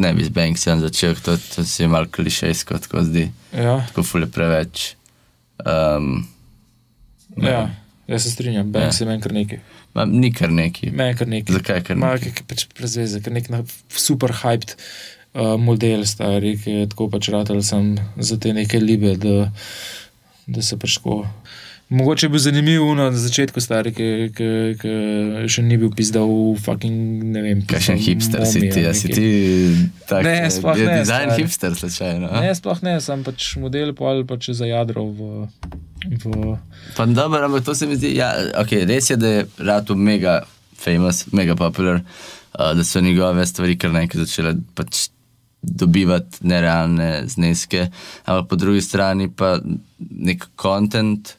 ne bi z Banksem začel, to, to se je malo klišejsko, tako zdi, Ja, tako fule preveč. Um, ja. Jaz se strinjam, Banks Ja. je meni kar nekaj. ma, ni kar neki. Meni kar nekaj. Zakaj kar Malo neki? je pač prezveze, ker nek super hyped uh, model stari, ki je tako pač ratelj sem za te neke libe, da, da se pač tako. Mogoče je bil zanimiv no, na začetku, stari, ki, ki, ki še ni bil pisal v fucking, ne vem, Kakšen pisal hipster si momije ti, a neki. si ti tak, Ne, sploh je ne, dizajn stari. hipster slučajno. a? Ne, sploh ne, sem pač model, pa ali pač za jadro v. v Pa dobro, ampak to se mi zdi, ja, okay, res je, da je Ratu mega famous, mega popular, uh, da so njegove stvari kar nekaj začele pač dobivati nerealne zneske, ampak po drugi strani pa nek content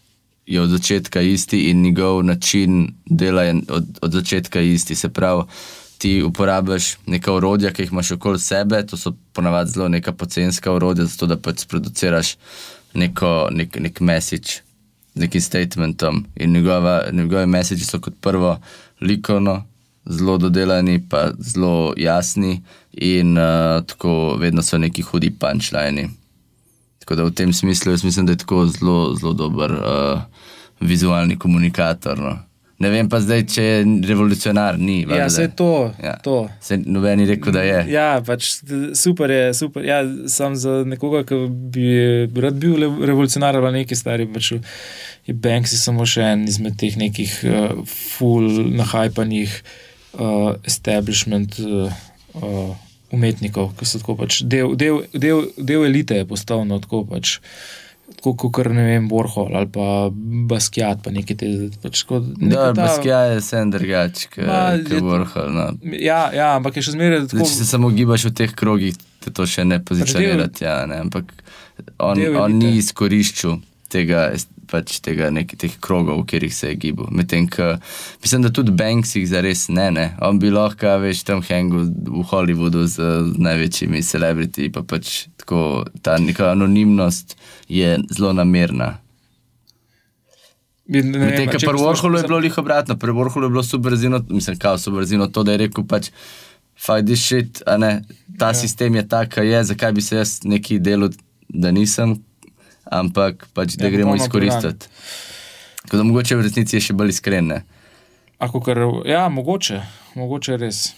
je od začetka isti in njegov način dela je od, od začetka isti. Se pravi, ti uporabljaš neka orodja, ki jih imaš okoli sebe, to so ponavadi zelo neka pocenska orodja, zato da pač produciraš neko, nek, nek message z nekim statementom. In njegova, njegove message so kot prvo likovno, zelo dodelani, pa zelo jasni, in uh, tako vedno so neki hudi punčlini. Tako da v tem smislu jaz mislim, da je tako zelo, zelo dober uh, vizualni komunikator. No. Ne vem pa zdaj, če je revolucionar, ni. ja, vse to. Ja. to. Se noben je rekel, da je. Ja, pač super je, super. Ja, sam za nekoga, ki bi rad bil revolucionar ali neki stari, pač je Banksy samo še en izmed teh nekih uh, full nahajpanih uh, establishment uh, uh, umetnikov, ki so tako pač del, del, del, del elite je postal no, tako pač. Tako kot ne vem, Warhol ali pa Basquiat, pa nekaj te. Pač, tako, Da, ta- Baskija je vsem drugač, kot Warhol. No. Ja, ja, ampak je še zmeraj Zdaj, tako. če se samo gibaš v teh krogih, te to še ne pozicionirati. Ja, ne, ampak on, on ni izkoriščal tega, pač tega nekih teh krogov, v katerih se je gibal. Medtem, ko mislim, da tudi Banks jih zares ne, ne. On bi lahko, veš, tam hengu v Hollywoodu z največjimi celebrity, pa pač tako ta neka anonimnost je zelo namerna. Medtem, ko pri Warholu je bilo lih obratno, pri Warholu je bilo subverzivno, mislim, kao subverzivno to, da je rekel pač, fuck this shit, a ne, ta ja. sistem je tak, kak je, zakaj bi se jaz neki delal, da nisem, ampak pač, da Ja, gremo izkoristiti. Tako da mogoče v resnici je še bolj iskrene. Ako kar, ja, mogoče, mogoče res.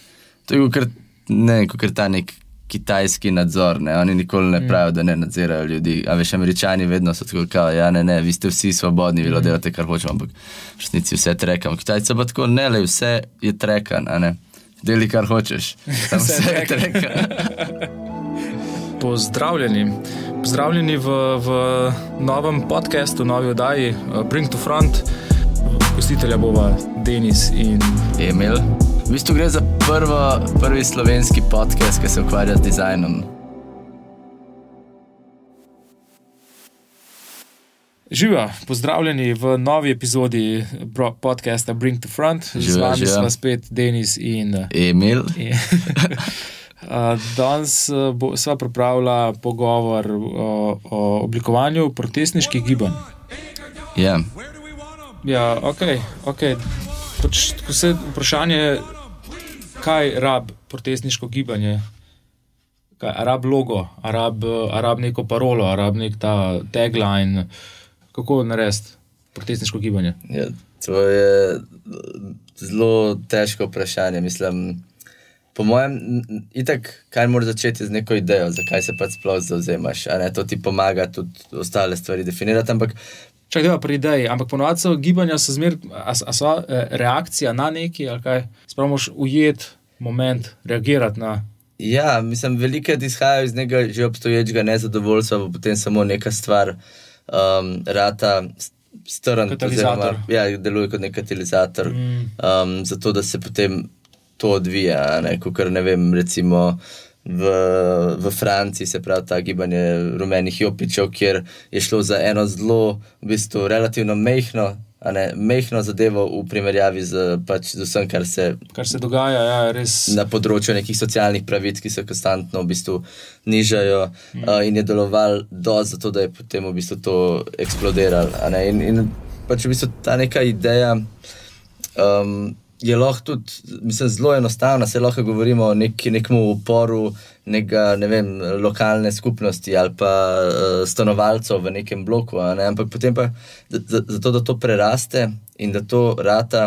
To je kot ne, kot ta nek kitajski nadzor, ne? oni nikoli Mm. ne pravijo, da ne nadzirajo ljudi. A veš, američani vedno so tako, kao, ja, ne, ne, vi ste vsi svobodni, vi Mm. delate, kar hočemo, ampak v resnici vse trekam. Kitajci pa tako, ne, le vse je trekan, a ne. Deli, kar hočeš. Sam Vse vse je trekan. Pozdravljeni. Pozdravljeni v, v novem podkastu, novi oddaji eh, Bring to Front. Gostitelja bova Denis in Emil. V bistvu gre za prvo, prvi slovenski podcast, ki se ukvarja z dizajnom. Živa, pozdravljeni v novi epizodi podcasta Bring to Front. Z Živijo, vami smo spet Denis in. eh, Emil. Uh, Danes uh, bo- sva pripravila pogovor o, o oblikovanju protestniških gibanj. Ja. Ja, ok, ok. Pač, tako se vprašanje, kaj rab protestniško gibanje, kaj, a rab logo, a rab, a rab neko parolo, a rab nek ta tagline, kako narediti protestniško gibanje. Ja, to je zelo težko vprašanje. Mislim, po mojem, itak, kaj moraš začeti z neko idejo, zakaj se pač sploh zauzemaš. to ti pomaga tudi ostale stvari definirati. Ampak Če gremo pri ideji, ampak ponovadi so gibanja so zmer, a, a so eh, reakcija na neki, ali kaj, spravoš ujet moment, reagirati na. ja, mislim, veliko izhajajo iz nekega že obstoječega nezadovoljstva, pa potem samo neka stvar um, rata. Strn, oziroma, ja, deluje kot nek katalizator, Mm. um, zato da se potem to odvija. a Ne, Kukor, ne vem, recimo v, v Franciji se pravi ta gibanje rumenih jopičev, kjer je šlo za eno zelo, v bistvu, relativno mehko. Mehko zadevo v primerjavi z, pač, z vsem, kar se Kar se dogaja, ja, res. na področju nekih socialnih pravic, ki se konstantno v bistvu nižajo, mm. uh, in je deloval do zato, da je potem v bistvu to eksplodiralo. ne. In, in pač v bistvu ta neka ideja um, je lahko tudi, mislim, zelo enostavna. Se lahko govorimo o nek, nekem uporu neka, ne vem, lokalne skupnosti ali pa uh, stanovalcev v nekem bloku. Ne? Ampak potem pa, zato da to preraste in da to rata,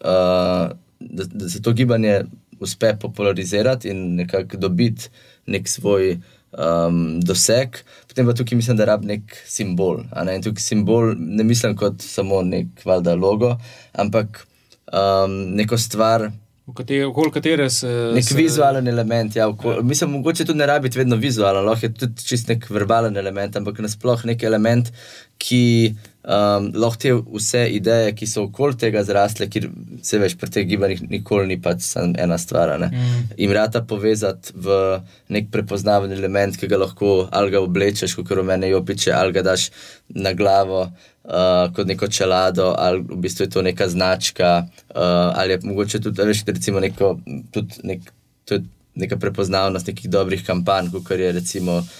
uh, da, da se to gibanje uspe popularizirati in nekako dobiti nek svoj. Um, doseg, potem pa tukaj mislim, da rab nek simbol. Ne? In tukaj simbol ne mislim kot samo nek valjda logo, ampak um, neko stvar. Okoli katere se. Nek se... vizualen element. Ja, okol, ja. Mislim, mogoče tudi ne rabiti vedno vizualen, lahko je tudi čist nek verbalen element, ampak nasplošno nek element, ki um, lahko te vse ideje, ki so okoli tega zrasle, ker se veš, pri teh gibanjih nikoli ni pač samo ena stvar. Mm. In rata povezati v nek prepoznaven element, ki ga lahko ali ga oblečeš, kot rumene jopiče, ali ga daš na glavo. Uh, kot neko čelado, ali v bistvu je to neka značka, uh, ali je mogoče tudi, veš, recimo neko, tudi nek, neka prepoznavnost nekih dobrih kampanj, kot je recimo uh,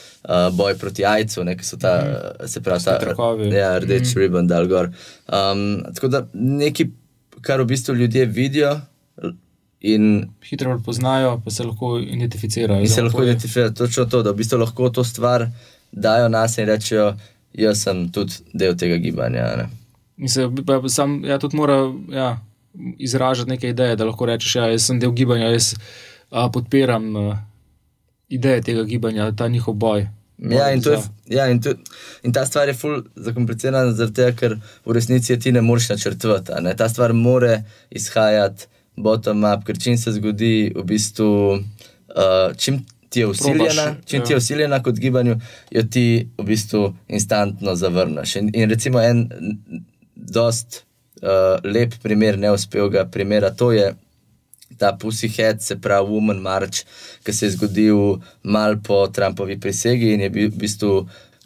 boj proti jajcu, ki so ta, mm. se pravi, ta. Ja, rdeč mm. ribbon, dal gor. Um, tako da nekaj, kar v bistvu ljudje vidijo. In hitro prepoznajo, pa se lahko identificirajo. In se lahko identificirajo točno to, da v bistvu lahko to stvar dajo nas in rečejo, jaz sem tudi del tega gibanja. Mislim, da sam ja, tudi mora ja, izražati neke ideje, da lahko rečeš, da ja, sem del gibanja, jaz a, podpiram. A, ideje tega gibanja, ta njihov boj. Ja in, je, ja, in, to, in ta stvar je ful zakomplicirana, zato ker v resnici ti ne moreš načrtovati. Ne? Ta stvar more izhajati bottom-up, ker čim se zgodi, v bistvu, uh, čim ti je usiljena, čim ja. ti je usiljena kot gibanju, jo ti v bistvu instantno zavrneš. In, in recimo en dost uh, lep primer neuspelega primera, to je ta Pussyhead, se pravi Women March, ki se je zgodil malo po Trumpovi prisegi in je bil v bistvu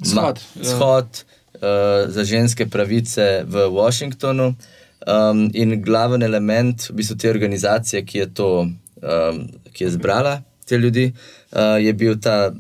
shod, ja. shod uh, za ženske pravice v Washingtonu. Um, in glaven element v bistvu te organizacije, ki je to, um, ki je zbrala te ljudi, uh, je bil ta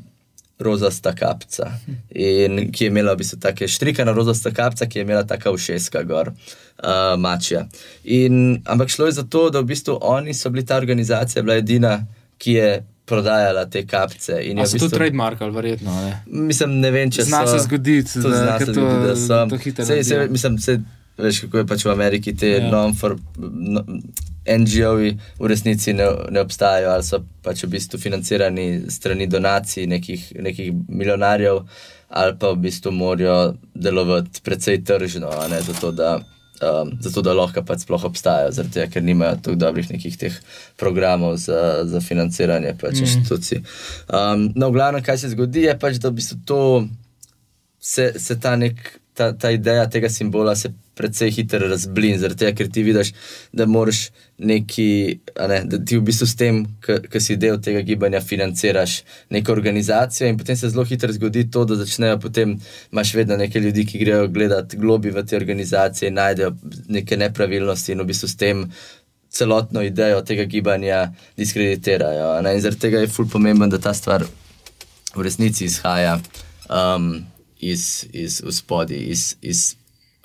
rozasta kapca, in ki je imela v bistvu tako štrikana rozasta kapca, ki je imela tako všeska gor, uh, mačja. In, ampak šlo je za to, da v bistvu oni so bili ta organizacija, bila edina, ki je. Prodajala te kapce. In je to trademark ali verjetno? Ne? Mislim, ne vem, če se to zgodi. Zna se zgoditi, da so to hitro. Mislim, se, veš, kako je pač v Ameriki te. Ja. non-for. No, NGO-ji v resnici ne, ne obstajajo, ali so pač v bistvu financirani strani donacij nekih, nekih milijonarjev, ali pa v bistvu morajo delovati precej tržno, ne, zato, da, um, zato da lahko pač sploh obstajajo, zato ker nimajo tako dobrih nekih teh programov za, za financiranje pač mm. inštitucij. Um, no, v glavnem, kaj se zgodi, je pač, da v bistvu to se, se ta nek ta, ta ideja tega simbola se precej hitro razblin, zaradi tega, ker ti vidiš, da moraš neki, ne, da ti v bistvu s tem, ki si del tega gibanja, financiraš neko organizacijo, in potem se zelo hitro zgodi to, da začnejo potem imaš vedno nekaj ljudi, ki grejo gledati globi v te organizacije in najdejo neke nepravilnosti in v bistvu s tem. Celotno idejo tega gibanja diskreditirajo. Ne? In zaradi tega je fully pomembno, da ta stvar v resnici izhaja um, iz, iz spodaj, iz, iz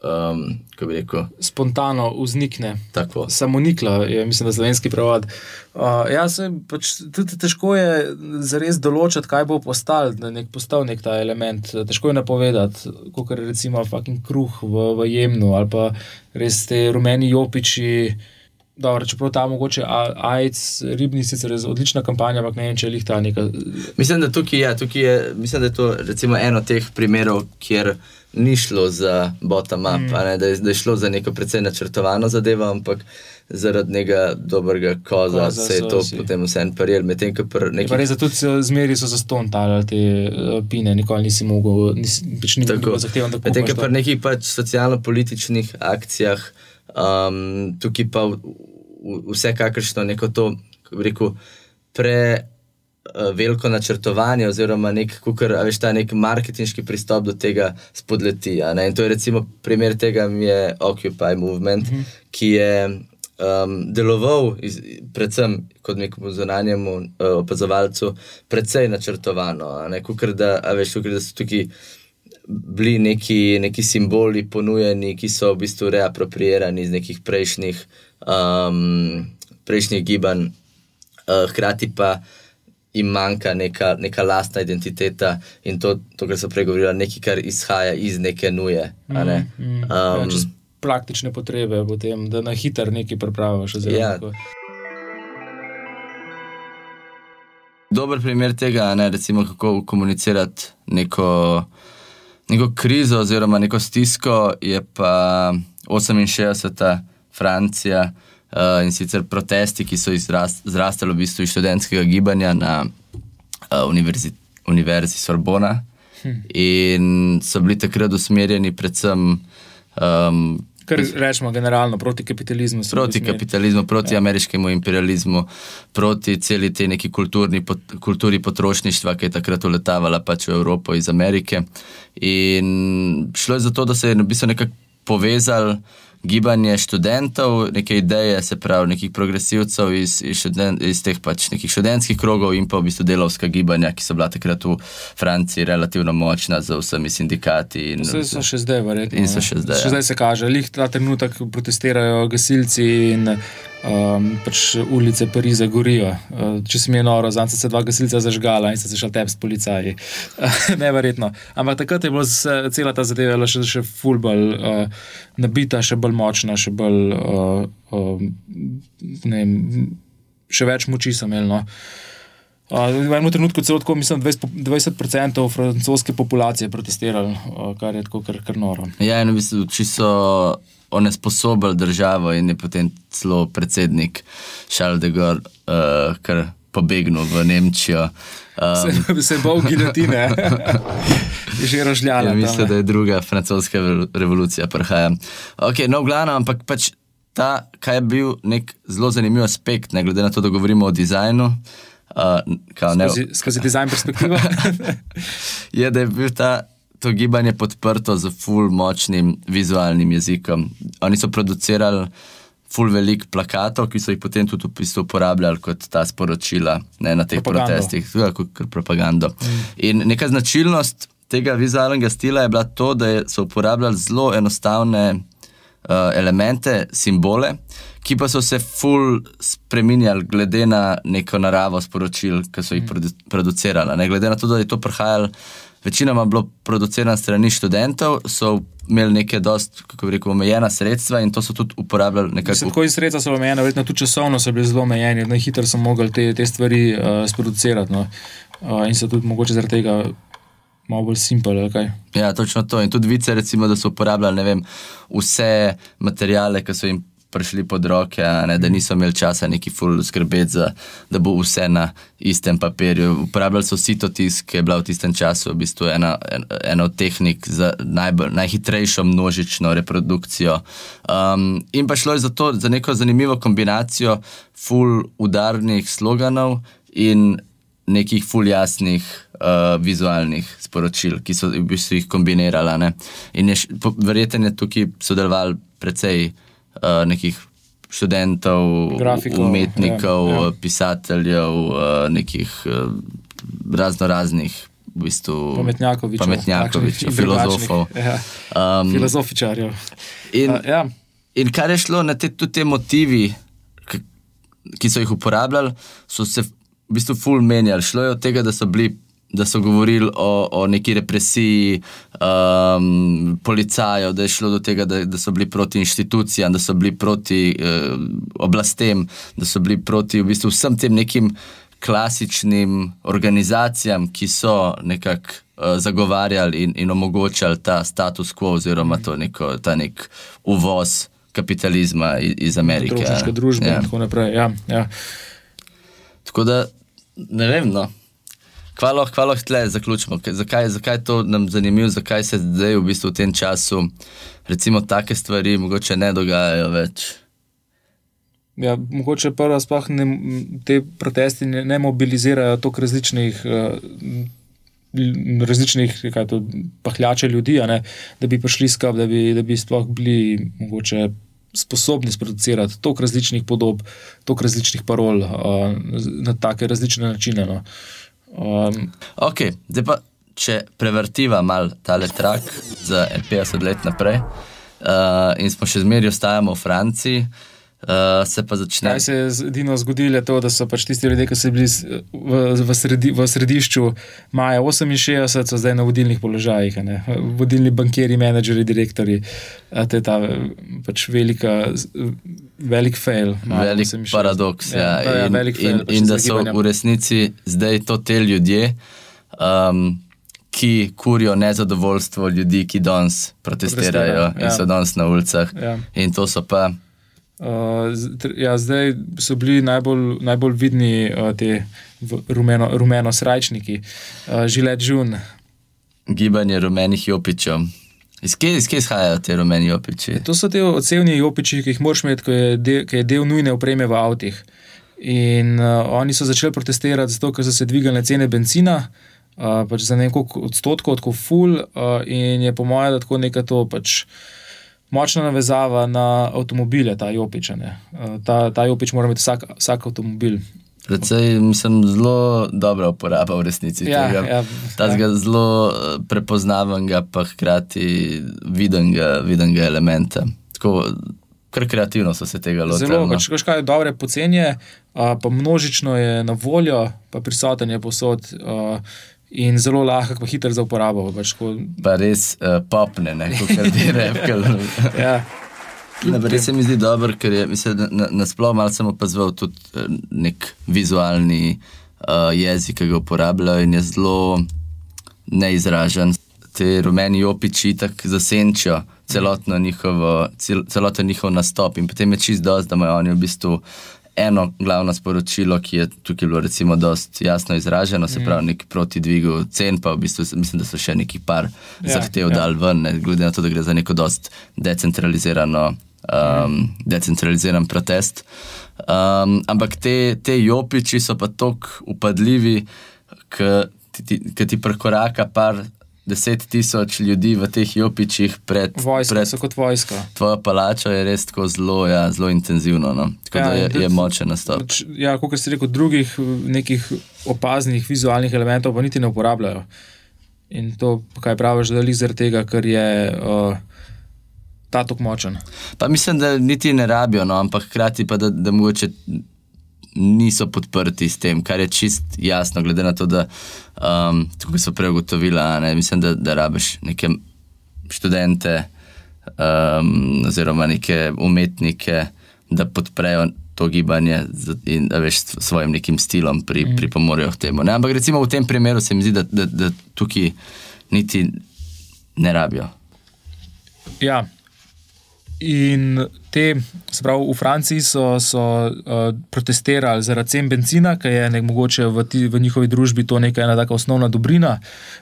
um, kako bi rekel. Spontano vznikne. Tako. Samo nikla, je, mislim, da je slovenski prevod. Uh, ja, se, pač, tudi težko je zares določiti, kaj bo postal, nek, postal nek ta element. Težko je napovedati, kot je recimo kruh v, v jemnu ali pa res te rumeni jopiči. Dobro, čeprav ta mogoče AIDS, ribni sicer je odlična kampanja, ampak ne vem, če je ta neka. Mislim, da tukaj je, tukaj je, mislim, da je to recimo eno teh primerov, kjer ni šlo za bottom-up, mm. da, da je šlo za neko precej načrtovano zadevo, ampak zaradi nekega dobrega koza, koza se je to si. potem vse en paril. Medtem, pr nekih... Res, tudi zmeri so za ston tali te uh, pine, nikoli nisi mogel, nisi, pač ni tako zahteven. Medtem, ko pri nekih pač socialno-političnih akcijah, um, tukaj pa vsekakršno neko to, kako bi rekel, pre. Eh, veliko načrtovanje, oziroma nek, kukar, veš, ta nek marketinški pristop do tega spodleti. In to je recimo primer tega, mi je Occupy Movement, mm -hmm. ki je um, deloval, iz, predvsem kot nekemu zunanjemu uh, opazovalcu, precej načrtovano. Ne? Kukar, da, veš, kukar, da so tukaj bili neki, neki simboli ponujeni, ki so v bistvu reaproprirani iz nekih prejšnjih um, prejšnjih gibanj, uh, hkrati pa jim manjka neka, neka lastna identiteta in to, to kar so pregovorili, nekaj, kar izhaja iz neke nuje. Ne? Mm, um, ja, čez praktične potrebe, potem, da na hiter nekaj pripraviš. Ja. Dober primer tega je, recimo, kako komunicirati neko, neko krizo oziroma neko stisko, je pa 68. Francija uh, in sicer protesti, ki so izrastali v bistvu iz študentskega gibanja na uh, univerzi, univerzi Sorbona hm. in so bili takrat usmerjeni predvsem. Um, Kar rečemo generalno proti kapitalizmu. Proti kapitalizmu, proti ja. ameriškemu imperializmu, proti celi tej neki kulturni, pot, kulturi potrošništva, ki je takrat uletavala pač v Evropo iz Amerike. In šlo je za to, da se je v bistvu nekako povezali gibanje študentov, neke ideje, se pravi, nekih progresivcev iz, iz, študent, iz teh pač nekih študentskih krogov in pa v bistvu delovska gibanja, ki so bila takrat v Franciji relativno močna z vsemi sindikati. In, Vse so še zdaj, verjetno. In so še zdaj. Še ja. zdaj se kaže, lih ta trenutek protestirajo gasilci in um, pač ulice Pariza gorijo. Uh, če se mi je noro, zdaj se dva gasilca zažgala in se začela tep s policaji. Neverjetno. Ampak takrat je bila cela ta zadeva še, še fulbal uh, nabita, še bolj močna, še bolj. Uh, uh, ne, še več moči sem imel. No. Uh, v enem trenutku celo tako, mislim, 20%, 20 francoske populacije protestirali, uh, kar je tako kar, kar noro. Ja, in v bistvu, če so onesposobili državo in je potem celo predsednik Charles de Gaulle, uh, kar pobegnil v Nemčijo. Um, se je bal gilotine, je že ražljala. Ja, mislim, da je druga francoska revolucija prihaja. Ok, no, glavno, ampak pač ta, kaj je bil nek zelo zanimiv aspekt, ne glede na to, da govorimo o dizajnu. Uh, skozi, ne, skozi dizajn perspektivo. je, da je bil ta to gibanje podprto z full močnim vizualnim jezikom. Oni so producirali full velik plakatov, ki so jih potem tudi v bistvu uporabljali kot ta sporočila ne, na teh propagando. protestih, tudi kot propagando. Mm. In neka značilnost tega vizualnega stila je bila to, da so uporabljali zelo enostavne uh, elemente, simbole. Ki pa so se full spremenjali, glede na neko naravo sporočil, ki so jih mm. producirali. Ne glede na to, da je to prihajalo večinoma bilo producirano strani študentov, so imeli neke dost, kako bi rekel, omejena sredstva in to so tudi uporabljali nekako. Tako in sredstva so omejena, verjetno tudi časovno so bili zelo omejeni, na hitro so mogli te, te stvari uh, sproducirati no. uh, in so tudi mogoče zaradi tega. Malo bolj simpel, kaj. Ja, točno to. In tudi vice, recimo, da so uporabljali vem, vse materijale, ki so jim prišli pod roke, ne, da niso imeli časa neki full skrbeti, za, da bo vse na istem papirju. Uporabljali so sitotisk, ki je bila v tistem času v bistvu ena, ena od tehnik za najbolj, najhitrejšo množično reprodukcijo. Um, in pa šlo je za to, za neko zanimivo kombinacijo full udarnih sloganov in nekih full jasnih. Uh, vizualnih sporočil, ki so v bistvu jih kombinirali. In je, verjetno je tukaj sodeloval precej uh, nekih študentov, Grafikov, umetnikov, ja, ja. pisateljev, uh, nekih uh, razno raznih. V bistvu, pametnjakovičev, pametnjakovičev filozofov. Ja. Um, Filozofičarjev. In, uh, ja. in kar je šlo na te, te motivi, ki so jih uporabljali, so se v bistvu ful menjali. Šlo je od tega, da so bili da so govorili o, o neki represiji um, policajev, da je šlo do tega, da, da so bili proti inštitucijam, da so bili proti uh, oblastem, da so bili proti v bistvu vsem tem nekim klasičnim organizacijam, ki so nekako uh, zagovarjali in, in omogočali ta status quo, oziroma neko, ta nek uvoz kapitalizma iz, iz Amerike. Družba ja. in tako naprej. Ja, ja. Tako da ne vem. No. Kaj lahko lahko tle zaključimo? Zakaj, zakaj je to nam zanimivo, zakaj se zdaj v bistvu v tem času recimo take stvari mogoče ne dogajajo več? Ja, mogoče prvo sploh ne, te protesti ne, ne mobilizirajo toliko različnih. Uh, Različnih to, pahljače ljudi, ne, da bi prišli skupaj, da, da bi sploh bili mogoče sposobni sproducirati toliko različnih podob, toliko različnih parol uh, na take različne načine. No. Um, ok, zdaj pa če prevrtiva mal tale trak za 50 let naprej uh, in smo še zmeraj ostajamo v Franciji, Uh, se pa začne. Kaj se je edino zgodilo, je to, da so pač tisti ljudje, ki so bili v, v, sredi, v središču maja 68, so zdaj na vodilnih položajih, ne? vodilni bankiri, menedžeri, direktori. To je ta pač velika, velik fail. Velik 68. paradoks. Ja, je in, velik fail. in, pač in da so v resnici zdaj to te ljudje, um, ki kurijo nezadovoljstvo ljudi, ki danes protestirajo Protestirajo, in ja. so danes na ulicah. Ja. In to so pa. Uh, ja, zdaj so bili najbolj, najbolj vidni uh, ti v- rumeno, rumeno-srajčniki, uh, Žilet Žun. Gibanje rumenih jopičev. Iz kje, iz kje izhajajo te rumeni jopiči? To so ti odsevni jopiči, ki jih moraš imeti, ko je del, ko je del nujne opreme v avtih. In uh, oni so začeli protestirati zato, ker so se dvignile cene benzina, uh, pač za nekaj odstotkov, tako ful, uh, in je po mojem, da tako neka to pač. Močna navezava na avtomobile, ta jopič. Uh, Ta, ta jopič mora imeti vsak, vsak avtomobil. Predvsej, mislim, zelo dobra uporaba v resnici Ja, tega. ja, Tazga zelo eh, prepoznavenega, pa hkrati videnega, videnega elementa. Tako, kar kreativno so se tega lotili. Zelo, no. pač, veš kaj je dobre poceni, pa množično je na voljo, pa prisoten je posod. A, In zelo lahek, pa hiter za uporabo. Pač, tako, Pa res uh, popne, ne kot ti repkel. ja, Res se mi zdi dobro, ker je da na, nasploh malo opazoval tudi eh, nek vizualni uh, jezik, ki ga uporabljajo in je zelo neizražen. Te rumeni opiči tako zasenčijo celotno njihovo, cel, celoten njihov nastop in potem je čist dosti, da imajo oni v bistvu eno glavno sporočilo, ki je tukaj bilo recimo dosti jasno izraženo, se pravi nek proti dvigu cen, pa v bistvu mislim, da so še neki par Ja, zahtev ja. dal ven, ne, glede na to, da gre za neko dosti decentralizirano. Um, decentraliziran protest. Um, ampak te, te jopiči so pa tako upadljivi, ker ti, ti, ti prekoraka par deset tisoč ljudi v teh jopičih pred, vojska, pred kot vojska. tvojo palačo, je res tako zelo, ja, zelo intenzivno. No. Tako Ja, da je, je močen nastop. Pač, ja, kot si rekel, drugih nekih opaznih vizualnih elementov pa niti ne uporabljajo. In to, kaj praviš, da je zaradi tega, ker je uh, ta tako močen. Pa mislim, da niti ne rabijo, no, ampak hkrati pa, da, da mogoče niso podprti s tem, kar je čist jasno, glede na to, da um, tako so prej ugotovili, mislim, da, da rabiš neke študente um, oziroma neke umetnike, da podprejo to gibanje in da veš s svojim nekim stilom pri, mm. pripomorejo k temu. Ne? Ampak recimo v tem primeru se mi zdi, da, da, da tukaj niti ne rabijo. Ja. In te, se pravi, v Franciji so, so uh, protestirali zaradi cen benzina, ki je nek, mogoče v, ti, v njihovi družbi to neka ena taka osnovna dobrina.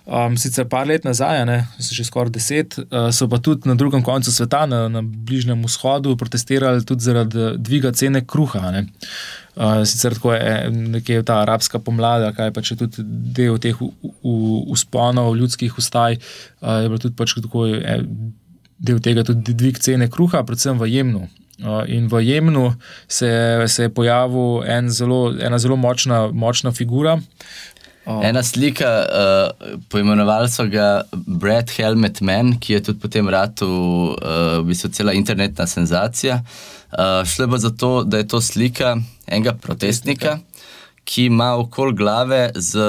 Um, sicer par let nazaj, ne, so že skoraj deset, uh, so pa tudi na drugem koncu sveta, na, na Bližnjem vzhodu, protestirali tudi zaradi dviga cene kruha. ne. Uh, sicer tako je nekje ta arabska pomlad, kaj pa če tudi del teh usponov ljudskih ustaj, uh, je bilo tudi pač tako. Eh, del tega tudi dvig cene kruha, predvsem v Jemnu. In v Jemnu se, se je pojavil en ena zelo močna, močna figura. Uh, Ena slika, uh, poimenovali so ga Brad Helmet Man, ki je tudi potem ratu uh, v bistvu cela internetna senzacija. Uh, šlo je pa za to, da je to slika enega protestnika, ki ima okoli glave z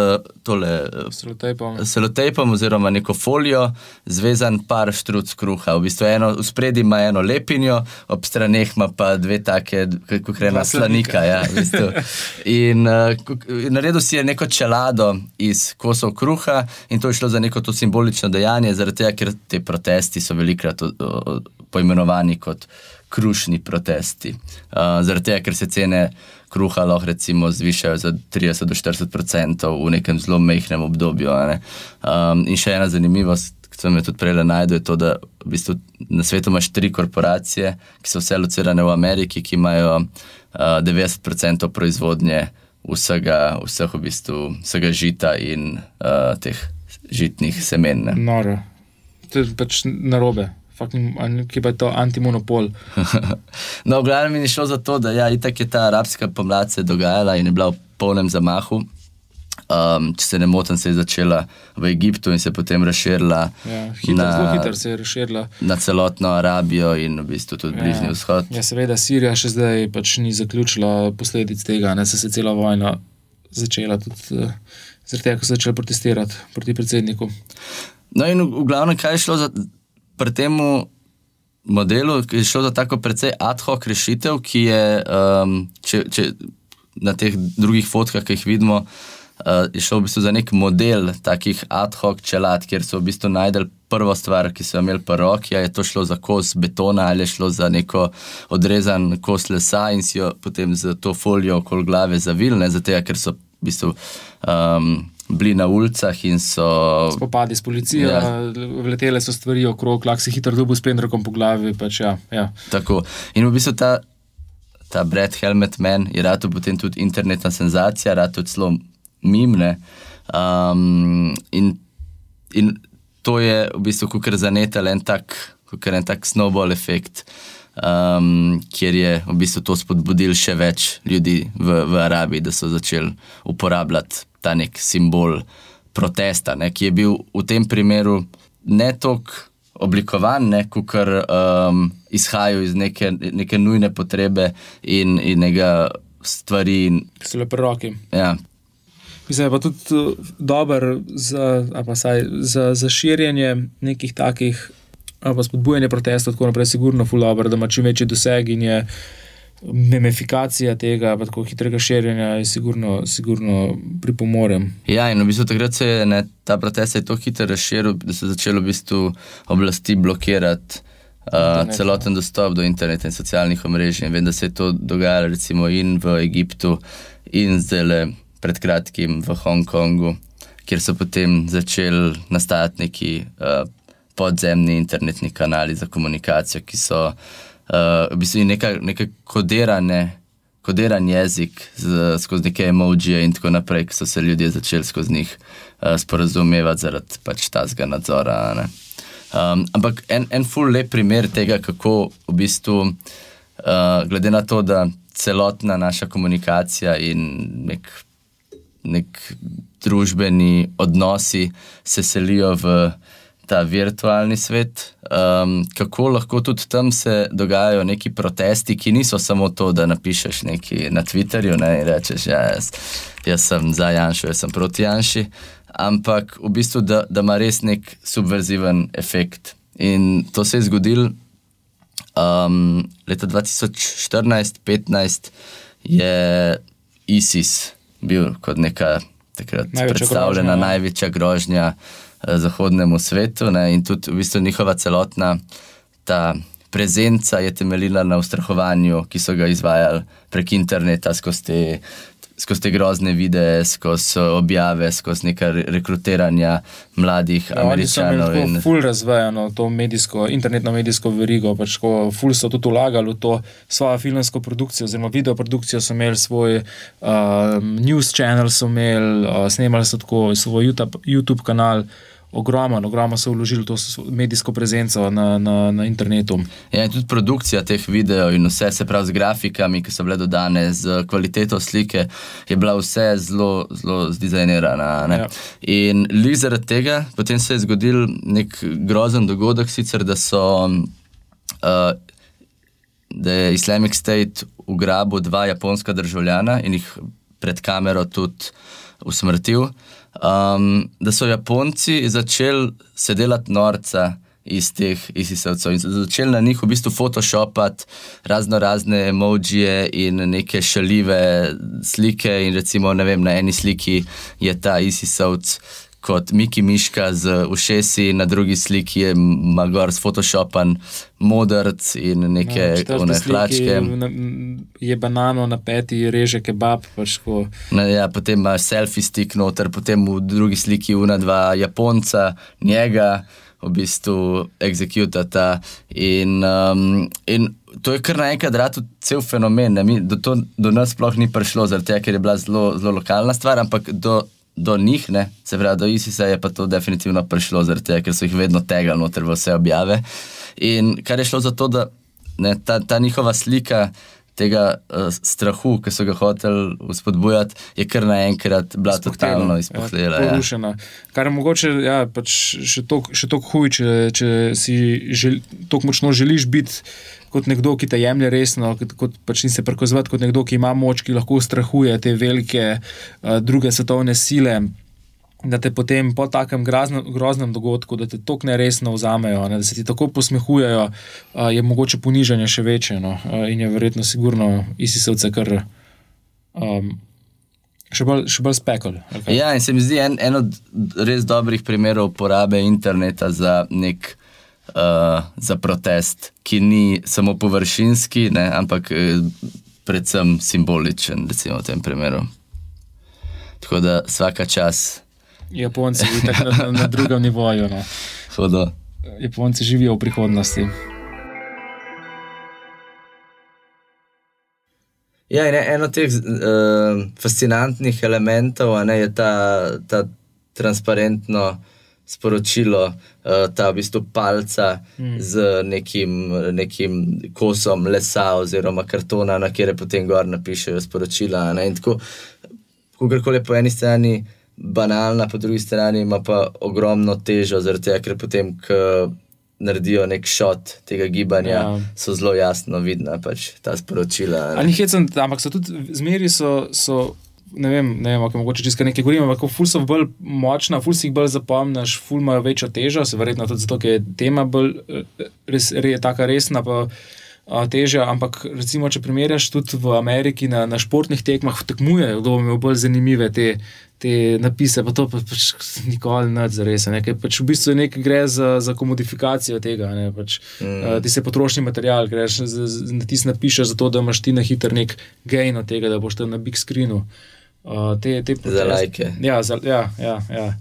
tole. uh, Selotejpom. selotejpom oziroma neko folijo zvezan par štruc kruha. V bistvu eno, v spredi ima eno lepinjo, ob straneh ima pa dve take, kot Dva rena slanika. Ja, v bistvu. In uh, naredil si je neko čelado iz kosov kruha in to je šlo za neko to simbolično dejanje, zaradi tega, ker te protesti so velikrat o- o- poimenovani kot krušni protesti. Uh, zaradi tega, ker se cene kruha lahko recimo zvišajo za 30 do 40 odstotkov v nekem zelo mehkem obdobju. ne. Um, in še ena zanimivost, ki sem jo tudi prej najdel, je to, da v bistvu na svetu imaš tri korporacije, ki so vse locirane v Ameriki, ki imajo uh, 90 odstotkov proizvodnje vsega, vseh v bistvu, vsega žita in uh, teh žitnih semen. ne. Noro. To je pač narobe. Fucking, Ki pa je to antimonopol. No, v glavnem je šlo za to, da ja, itak je ta arabska pomlad se dogajala in je bila v polnem zamahu. Um, če se ne motim, se je začela v Egiptu in se potem razširila Ja, hitro, na, hitro se je razširila. na celotno Arabijo in v bistvu tudi Bližnji vzhod. Ja, seveda, Sirija še zdaj pač ni zaključila posledic tega, da se je cela vojna začela tudi uh, zaradi tega, ko so začeli protestirati proti predsedniku. No, in v, v glavnem, kaj je šlo za pri tem modelu, je šlo za tako precej ad hoc rešitev, ki je, um, če, če na teh drugih fotkah, ki jih vidimo, uh, je šlo v bistvu za nek model takih ad hoc čelad, kjer so v bistvu najdel prvo stvar, ki so jo imeli po roki, je to šlo za kos betona ali je šlo za neko odrezan kos lesa in si jo potem z to folijo okoli glave zavilne, zato ker so v bistvu. Um, Bili na ulicah in so. Spopadi s policijo, ja. vletele so stvari okrog, lahko si hitro dobil s pendrekom po glavi. Pač, ja, ja. Tako. In v bistvu ta, ta Brad Helmet Man je rado potem tudi internetna senzacija, rado zelo mimne. Um, in, in to je v bistvu kar zanetal en tak, en tak snowball efekt. Um, kjer je v bistvu to spodbudil še več ljudi v, v Arabiji, da so začeli uporabljati ta nek simbol protesta, ne, ki je bil v tem primeru ne toliko oblikovan, kot um, izhajajo iz neke, neke nujne potrebe in, in nekega stvari. Ki so lepo roki. Ja. Mislim, pa tudi dober za, saj, za, za širjenje nekih takih pa spodbujanje protestov, tako naprej, sigurno fulabr, da ima čim večji doseg in je memifikacija tega, pa tako hitrega širjenja, je sigurno, sigurno pripomorem. Ja, in v bistvu takrat se je ne, ta protest je tako hitro razširil, da so začeli v bistvu oblasti blokirati. Uh, celoten dostop do interneta in socialnih omrežij. Vem, da se je to dogajalo recimo in v Egiptu, in zdaj pred kratkim v Hongkongu, kjer so potem začeli nastajati neki uh, podzemni internetni kanali za komunikacijo, ki so uh, v bistvu nekaj kodirane. Kodiran jezik z, skozi neke emojije, in tako naprej, ki so se ljudje začeli skozi njih uh, sporazumevati zaradi pač tazga nadzora. Um, ampak en, en full lep primer tega, kako v bistvu, uh, glede na to, da celotna naša komunikacija in nek, nek družbeni odnosi se selijo v ta virtualni svet, um, kako lahko tudi tam se dogajajo neki protesti, ki niso samo to, da napišeš nekaj na Twitterju ne, in rečeš, ja, jaz, jaz sem za Janša, jaz sem proti Janši, ampak v bistvu, da, da ima res nek subverziven efekt. In to se je zgodilo um, leta 2014-2015, je ISIS bil kot neka takrat največja predstavljena grožnja, največja grožnja zahodnemu svetu ne, in tudi v bistvu njihova celotna ta prezenca je temeljila na ustrahovanju, ki so ga izvajali prek interneta skozi te, skozi te grozne videe, skozi objave, skozi neka rekrutiranja mladih ja, američanov. Oni so in... ful razvejano to medijsko, internetno medijsko verigo, pač ko ful so tudi ulagali v to svojo filmsko produkcijo, oziroma video produkcijo so imeli svoj uh, news channel, so imeli, uh, snemali so tako svoj YouTube, YouTube kanal ogromno, ogromno so vložili to medijsko prezenco na, na, na internetu. Ja, in tudi produkcija teh videojev in vse, se pravi z grafikami, ki so bile dodane, z kvaliteto slike, je bila vse zelo, zelo zdizajnirana. Ja. In zaradi tega, potem se je zgodil nek grozen dogodek, sicer da so. Uh, Da je Islamic State ugrabil dva japonska državljana in jih pred kamero tudi usmrtil um, da so Japonci začeli se delati norca iz teh ISIS-ovcev in začeli na njih v bistvu photoshopati razno razne emojije in neke šalive slike. In recimo, vem, na eni sliki je ta ISIS-ovc. Kot Miki Miška z ušesi, na drugi sliki je Magor s Photoshopan, modrc in neke no, hlačke. Je banano na peti, reže kebab. Pač no, ja, potem imaš selfie stik noter, potem v drugi sliki una dva Japonca, njega v bistvu executata. In, um, in to je kar naenkrat rado cel fenomen. Mi, do, to, do nas sploh ni prišlo, zato ker je bila zelo, zelo lokalna stvar, ampak do do njih, ne? se pravi, do ISIS-a je pa to definitivno prišlo, tega, ker so jih vedno tegali noter v vse objave. In kar je šlo za to, da ne, ta, ta njihova slika tega uh, strahu, ki so ga hoteli spodbujati, je kar naenkrat bila totalno izpohlela. Ja, porušena. Kar je mogoče ja, pač še toliko huj, če, če si tako močno želiš biti. Kot nekdo, ki te jemlje resno, kot, kot pač se prikazovati kot nekdo, ki ima moč, ki lahko ustrahuje te velike uh, druge svetovne sile, da te potem po takem groznem, groznem dogodku, da te tako neresno vzamejo, ne, da se ti tako posmehujejo, uh, je mogoče ponižanje še večje. No, uh, in je verjetno, sigurno, ISIS-ovce kar um, še bolj, bolj spekul. Okay. Ja, in se mi zdi en, en od res dobrih primerov uporabe interneta za nek. Uh, za protest, ki ni samo površinski, ne, ampak eh, predvsem simboličen, recimo v tem primeru. Tako da vsaka čas Japonci so na, na drugem nivoju. No. Japonci živijo v prihodnosti. Ja, en od teh uh, fascinantnih elementov ne, je ta, ta transparentno sporočilo, uh, ta v bistvu palca mm. z nekim, nekim kosom lesa oziroma kartona, na kjer potem gor napišejo sporočila. Ne, in tako, kako koli po eni strani banalna, po drugi strani ima pa ogromno težo, zaradi tega, ker potem, ko naredijo nek šot tega gibanja, ja. so zelo jasno vidna pač ta sporočila. Jih hecam, ampak so tudi zmeri so. so... Ne vem, ne vem, kako mogoče čisto nekaj govorimo, ampak ful so bolj močna, ful si jih bolj zapomniš, ful imajo večjo težo, se verjetno tudi zato, ker je tema bolj eh, res, res, tako resna. Pa, težja, ampak recimo, če primerjaš tudi v Ameriki na, na športnih tekmah, tekmujejo, kdo ima bolj zanimive te, te napise, pa to pa, pač nikoli ne zares. Pač v bistvu nekaj gre za, za komodifikacijo tega. Ne, pač, mm. uh, ti se potrošni material, greš na tis napišeš, zato da imaš ti na hiter nek gain od tega, da boš tam na big screenu. Uh, te, te za lajke. Ja, za, ja, ja, ja.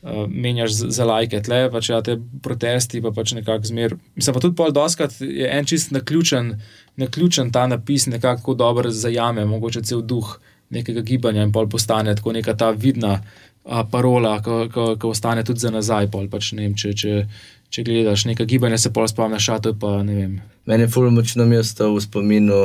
Uh, menjaš za, za lajke, tle pač ja, te protesti, pa pač nekako zmer. Mislim pa tudi pol doskrat je en čist naključen, naključen ta napis, nekako dobro zajame, mogoče cel duh nekega gibanja in pol postane tako neka ta vidna a, parola, ki ostane tudi za nazaj. Pol, pač, vem, če, če, če gledaš nekaj gibanja, se pol spomniš, a to je pa ne vem. Mene je fulmo močno mesto v spominu.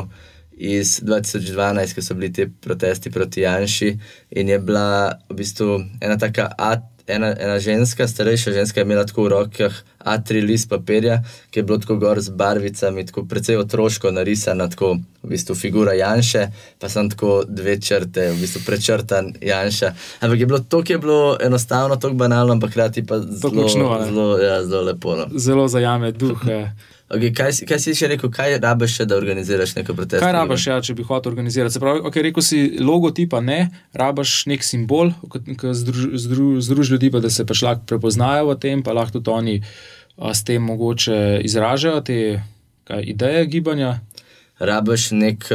Iz 2012, ko so bili ti protesti proti Janšu, in je bila v bistvu ena taka at, ena, ena ženska, starejša ženska, je imela tako v rokah A3 list papirja, ki je bilo tako gor z barvicami, tako precej otroško narisana, tako v bistvu figura Janša, pa sem tako dve črte, v bistvu prečrtan Janša. Ampak je bilo to, ki je bilo enostavno, tako banalno, ampak hkrati pa zelo, zelo, ja, zelo lepo. No. Zelo zajame duh. Okay, kaj, kaj si še rekel, kaj rabiš, da organiziraš neko protest? Kaj rabiš, ja, če bi hotel organizirati? Se pravi, okay, rekel si logotipa, ne, rabiš nek simbol, ki združi zdru, združ ljudi, pa, da se pač lahko prepoznajo v tem, pa lahko tudi oni a, s tem mogoče izražajo te kaj, ideje gibanja. Rabiš nek,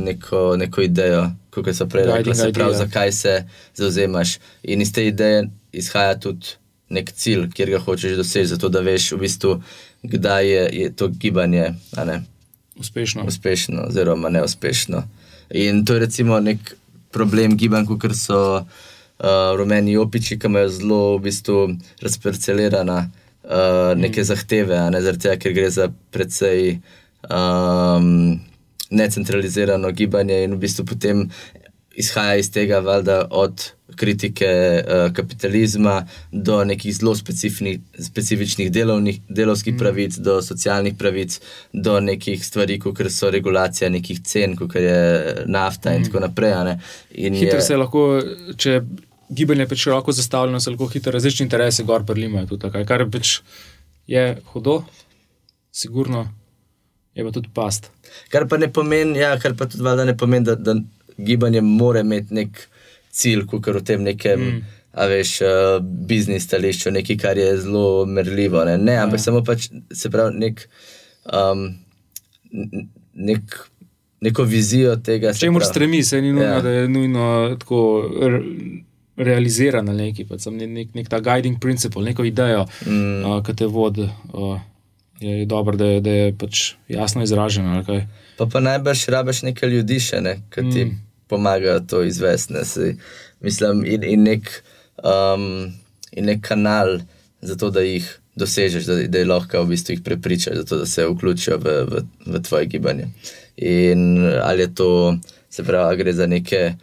neko, neko idejo, kot so prej rekli, se pravi, zakaj se zauzemaš. In iz te ideje izhaja tudi nek cilj, kjer ga hočeš doseči, zato da veš v bistvu kdaj je, je to gibanje uspešno. uspešno, oziroma neuspešno. In to je recimo nek problem gibanj, kot so uh, rumeni opiči, ki imajo zelo v bistvu razparcelirane uh, neke mm. zahteve, ne, tega, ker gre za precej um, necentralizirano gibanje in v bistvu potem izhaja iz tega, valjda, od kritike uh, kapitalizma, do nekih zelo specifičnih delovnih, delovskih mm. pravic, do socialnih pravic, do nekih stvari, kot so regulacija nekih cen, kot je nafta mm. in tako naprej. Hitro je... se lahko, če gibanje je široko zastavljeno, se lahko hitro različni interesi gor prilimajo. Kar pač je hudo, sigurno. Je pa tudi past. Kar pa ne pomeni, ja, kar pa tudi ne pomeni da, da gibanje mora imeti nek cilj, kot v tem nekem, mm. a veš, uh, biznis stališču, nekaj, kar je zelo merljivo. Ne, ne ampak ja. samo pač se pravi nek. Um, nek Neko vizijo tega. Če moraš stremi, se ni nujno, ja. da je nujno tako realizirano neki, pač nek, nek, nek ta guiding principle, neko idejo, mm. uh, ki te vodi. Uh, je dobro, da, da je pač jasno izraženo. Pa, pa najbrž rabiš nekaj ljudi, še, ne, ki ti mm pomagajo to izvesti. Ne, Mislim, in, in, nek, um, in nek kanal za to, da jih dosežeš, da, da je lahko v bistvu jih prepričaš, zato, da se vključijo v, v, v tvoje gibanje. In ali je to, se pravi, gre za neke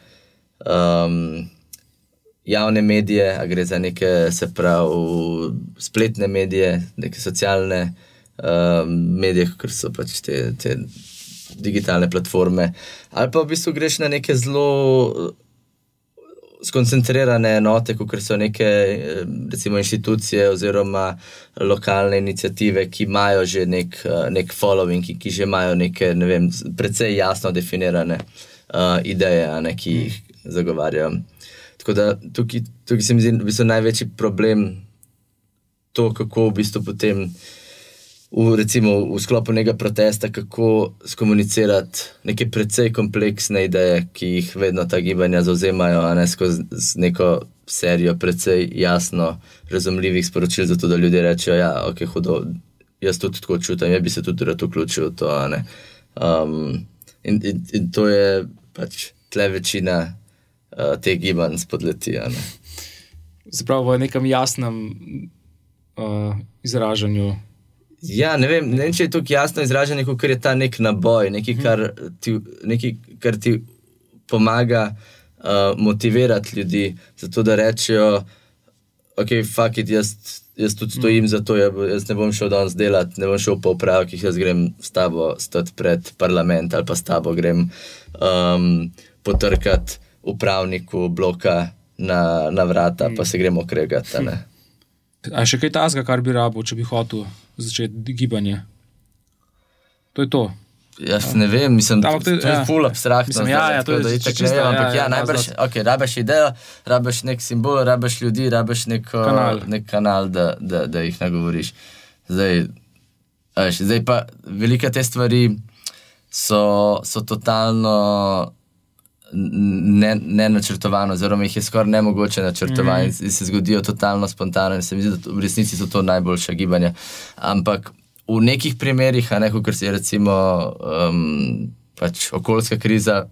um, javne medije, ali gre za neke, se pravi, spletne medije, neke socialne um, medije, kot so pač te, te digitalne platforme, ali pa v bistvu greš na neke zelo skoncentrirane enote, kot so neke eh, recimo, inštitucije oziroma lokalne inicijative, ki imajo že nek, eh, nek following, ki, ki že imajo neke ne vem, precej jasno definirane uh, ideje, ne, ki jih zagovarjajo. Tako da tukaj, tukaj se mi zdi, da je največji problem to, kako v bistvu potem v, recimo, v sklopu nekega protesta, kako skomunicirati neke precej kompleksne ideje, ki jih vedno ta gibanja zauzemajo, a ne skozi neko serijo precej jasno razumljivih sporočil, zato da ljudje rečejo, da ja, je okay, hudo. Jaz tudi tako čutim, jaz bi se tudi rad vključil v to. Um, in, in, in to je pač tle večina uh, teh gibanj spodleti. Zapravo v nekem jasnem uh, izražanju Ja, ne vem, ne vem, če je to jasno izraženo, kot je ta nek naboj, nekaj, mhm. kar ti, nekaj, kar ti pomaga uh, motivirati ljudi, zato da rečejo, ok, fuck it, jaz, jaz tudi stojim mm. za to, jaz ne bom šel danes delati, ne bom šel po upravkih, jaz grem s tabo stati pred parlament ali pa s tabo grem um, potrkati upravniku bloka na, na vrata, mm. pa se gremo kregati. A še kaj tasga, kar bi rabo, če bi hotel začeti gibanje? To je to. Jaz ne vem, mislim, da je to zelo ja. abstraktno. Mislim, ja, ja, to je zelo abstraktno. Ampak ja, ja, ja najbrž, okay, rabiš idejo, rabiš nek simbol, rabiš ljudi, rabiš nek kanal, nek kanal da, da, da jih nagovoriš. Zdaj, veš, zdaj pa velike te stvari so, so totalno ne, ne načrtovano, oziroma jih je skoraj ne mogoče načrtovati mm. in se zgodijo totalno spontano. In se mi zdi, da v resnici so to najboljša gibanja. Ampak v nekih primerih, ne kot je recimo um, pač okoljska kriza,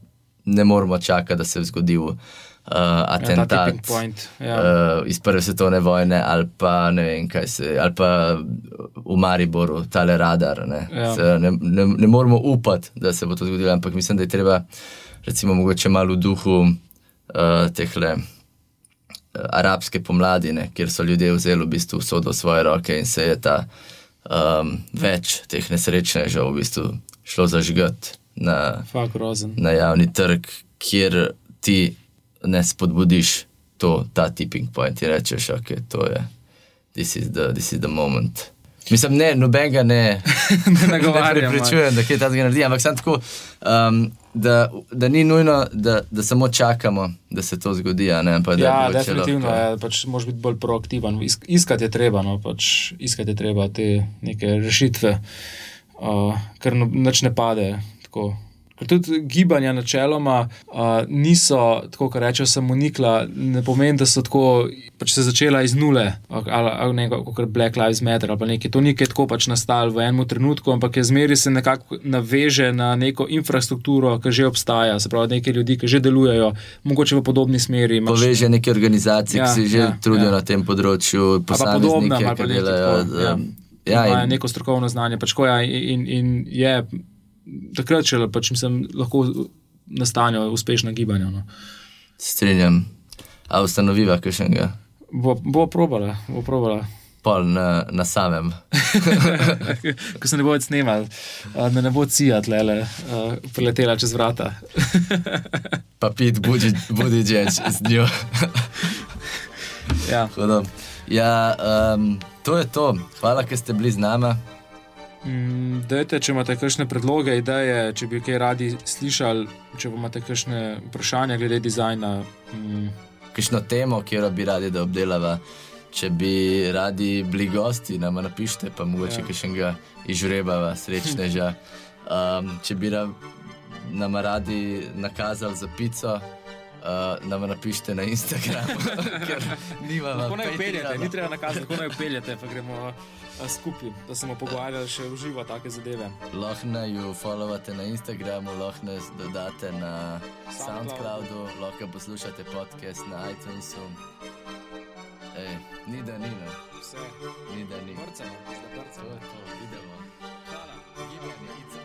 ne moramo čakati, da se je zgodil. Uh, atentat ja, ja. uh, iz Prve svetovne vojne, ali pa ne vem, kaj se, ali pa v Mariboru, tale radar. Ne, ja. se, ne, ne, ne moramo upati, da se bo to zgodilo, ampak mislim, da je treba recimo, mogoče malo v duhu uh, eh, teh le. Eh, arabske pomladi, ne, kjer so ljudje vzeli v bistvu vso do svoje roke in se je ta um, več teh nesrečnežev v bistvu šlo zažgati na, na javni trg, kjer ti ne spodbudiš to, ta tipping point in rečeš, da okay, je this is the, this is the moment. Mislim, ne, nobenega ne, ne nagovarjam. Ne pričujem, da je ta zgor naredi, ampak sem tako. Um, da, da ni nujno, da, da samo čakamo, da se to zgodi. Ne, pa, ja, definitivno je, ja, pač moraš biti bolj proaktiven. Iskati je treba, no, pač iskati je treba te neke rešitve, uh, ker no, noč ne pade. Tako. Ker tudi gibanja načeloma uh, niso, tako kot rečejo, samo nikla, ne pomeni, da so tako pač se začela iz nule, ali, ali nekaj kot Black Lives Matter ali nekaj. To ni tako pač nastalo v enem trenutku, ampak je zmeri se nekako naveže na neko infrastrukturo, ki že obstaja, se pravi, nekaj ljudi, ki že delujejo, mogoče v podobni smeri. Imaš... Poveže neke organizacije, ja, ki se že ja, trudijo ja. na tem področju, pa podobno, ali pa delajo. Tako, ja. Ja, in... Neko strokovno znanje, pač ko je in, in je takrat, če pač, mislim, lahko nastanejo uspešna gibanja. No. Strenjam, a ustanoviva enega. Bo, bo probala, bo probala. Pol na, na samem. Ko se ne bo več snimal, da ne bo cijat, le le, preletela čez vrata. pa pit, budi, budi žeč z njo. ja. ja um, to je to. Hvala, ker ste bili z nami. Mm, dajte, če imate kakšne predloge, ideje, če bi kaj radi slišali, če imate kakšne vprašanja glede dizajna. Mm. Kakšno temo, kjer bi radi, da obdelava. Če bi radi bili gosti, nam napišite, pa mogoče ja. še enega izžrebava, srečneža. Um, če bi nam radi nakazali za pico uh, nam napišite na Instagram. Kako naj upeljete, ni treba nakazati, kako naj upeljete, pa gremo uh, skupaj, da se bomo pogovarjali še v živo take zadeve. Lahko naj jo followate na Instagramu, lahko nas dodate na SoundCloudu, lahko poslušate podcast na iTunesu. Ej, ni da ni, no. Vse, ni da ni. vrcamo, zdaj To vrcamo. je to, idemo. Hvala, Gibanje, ICP.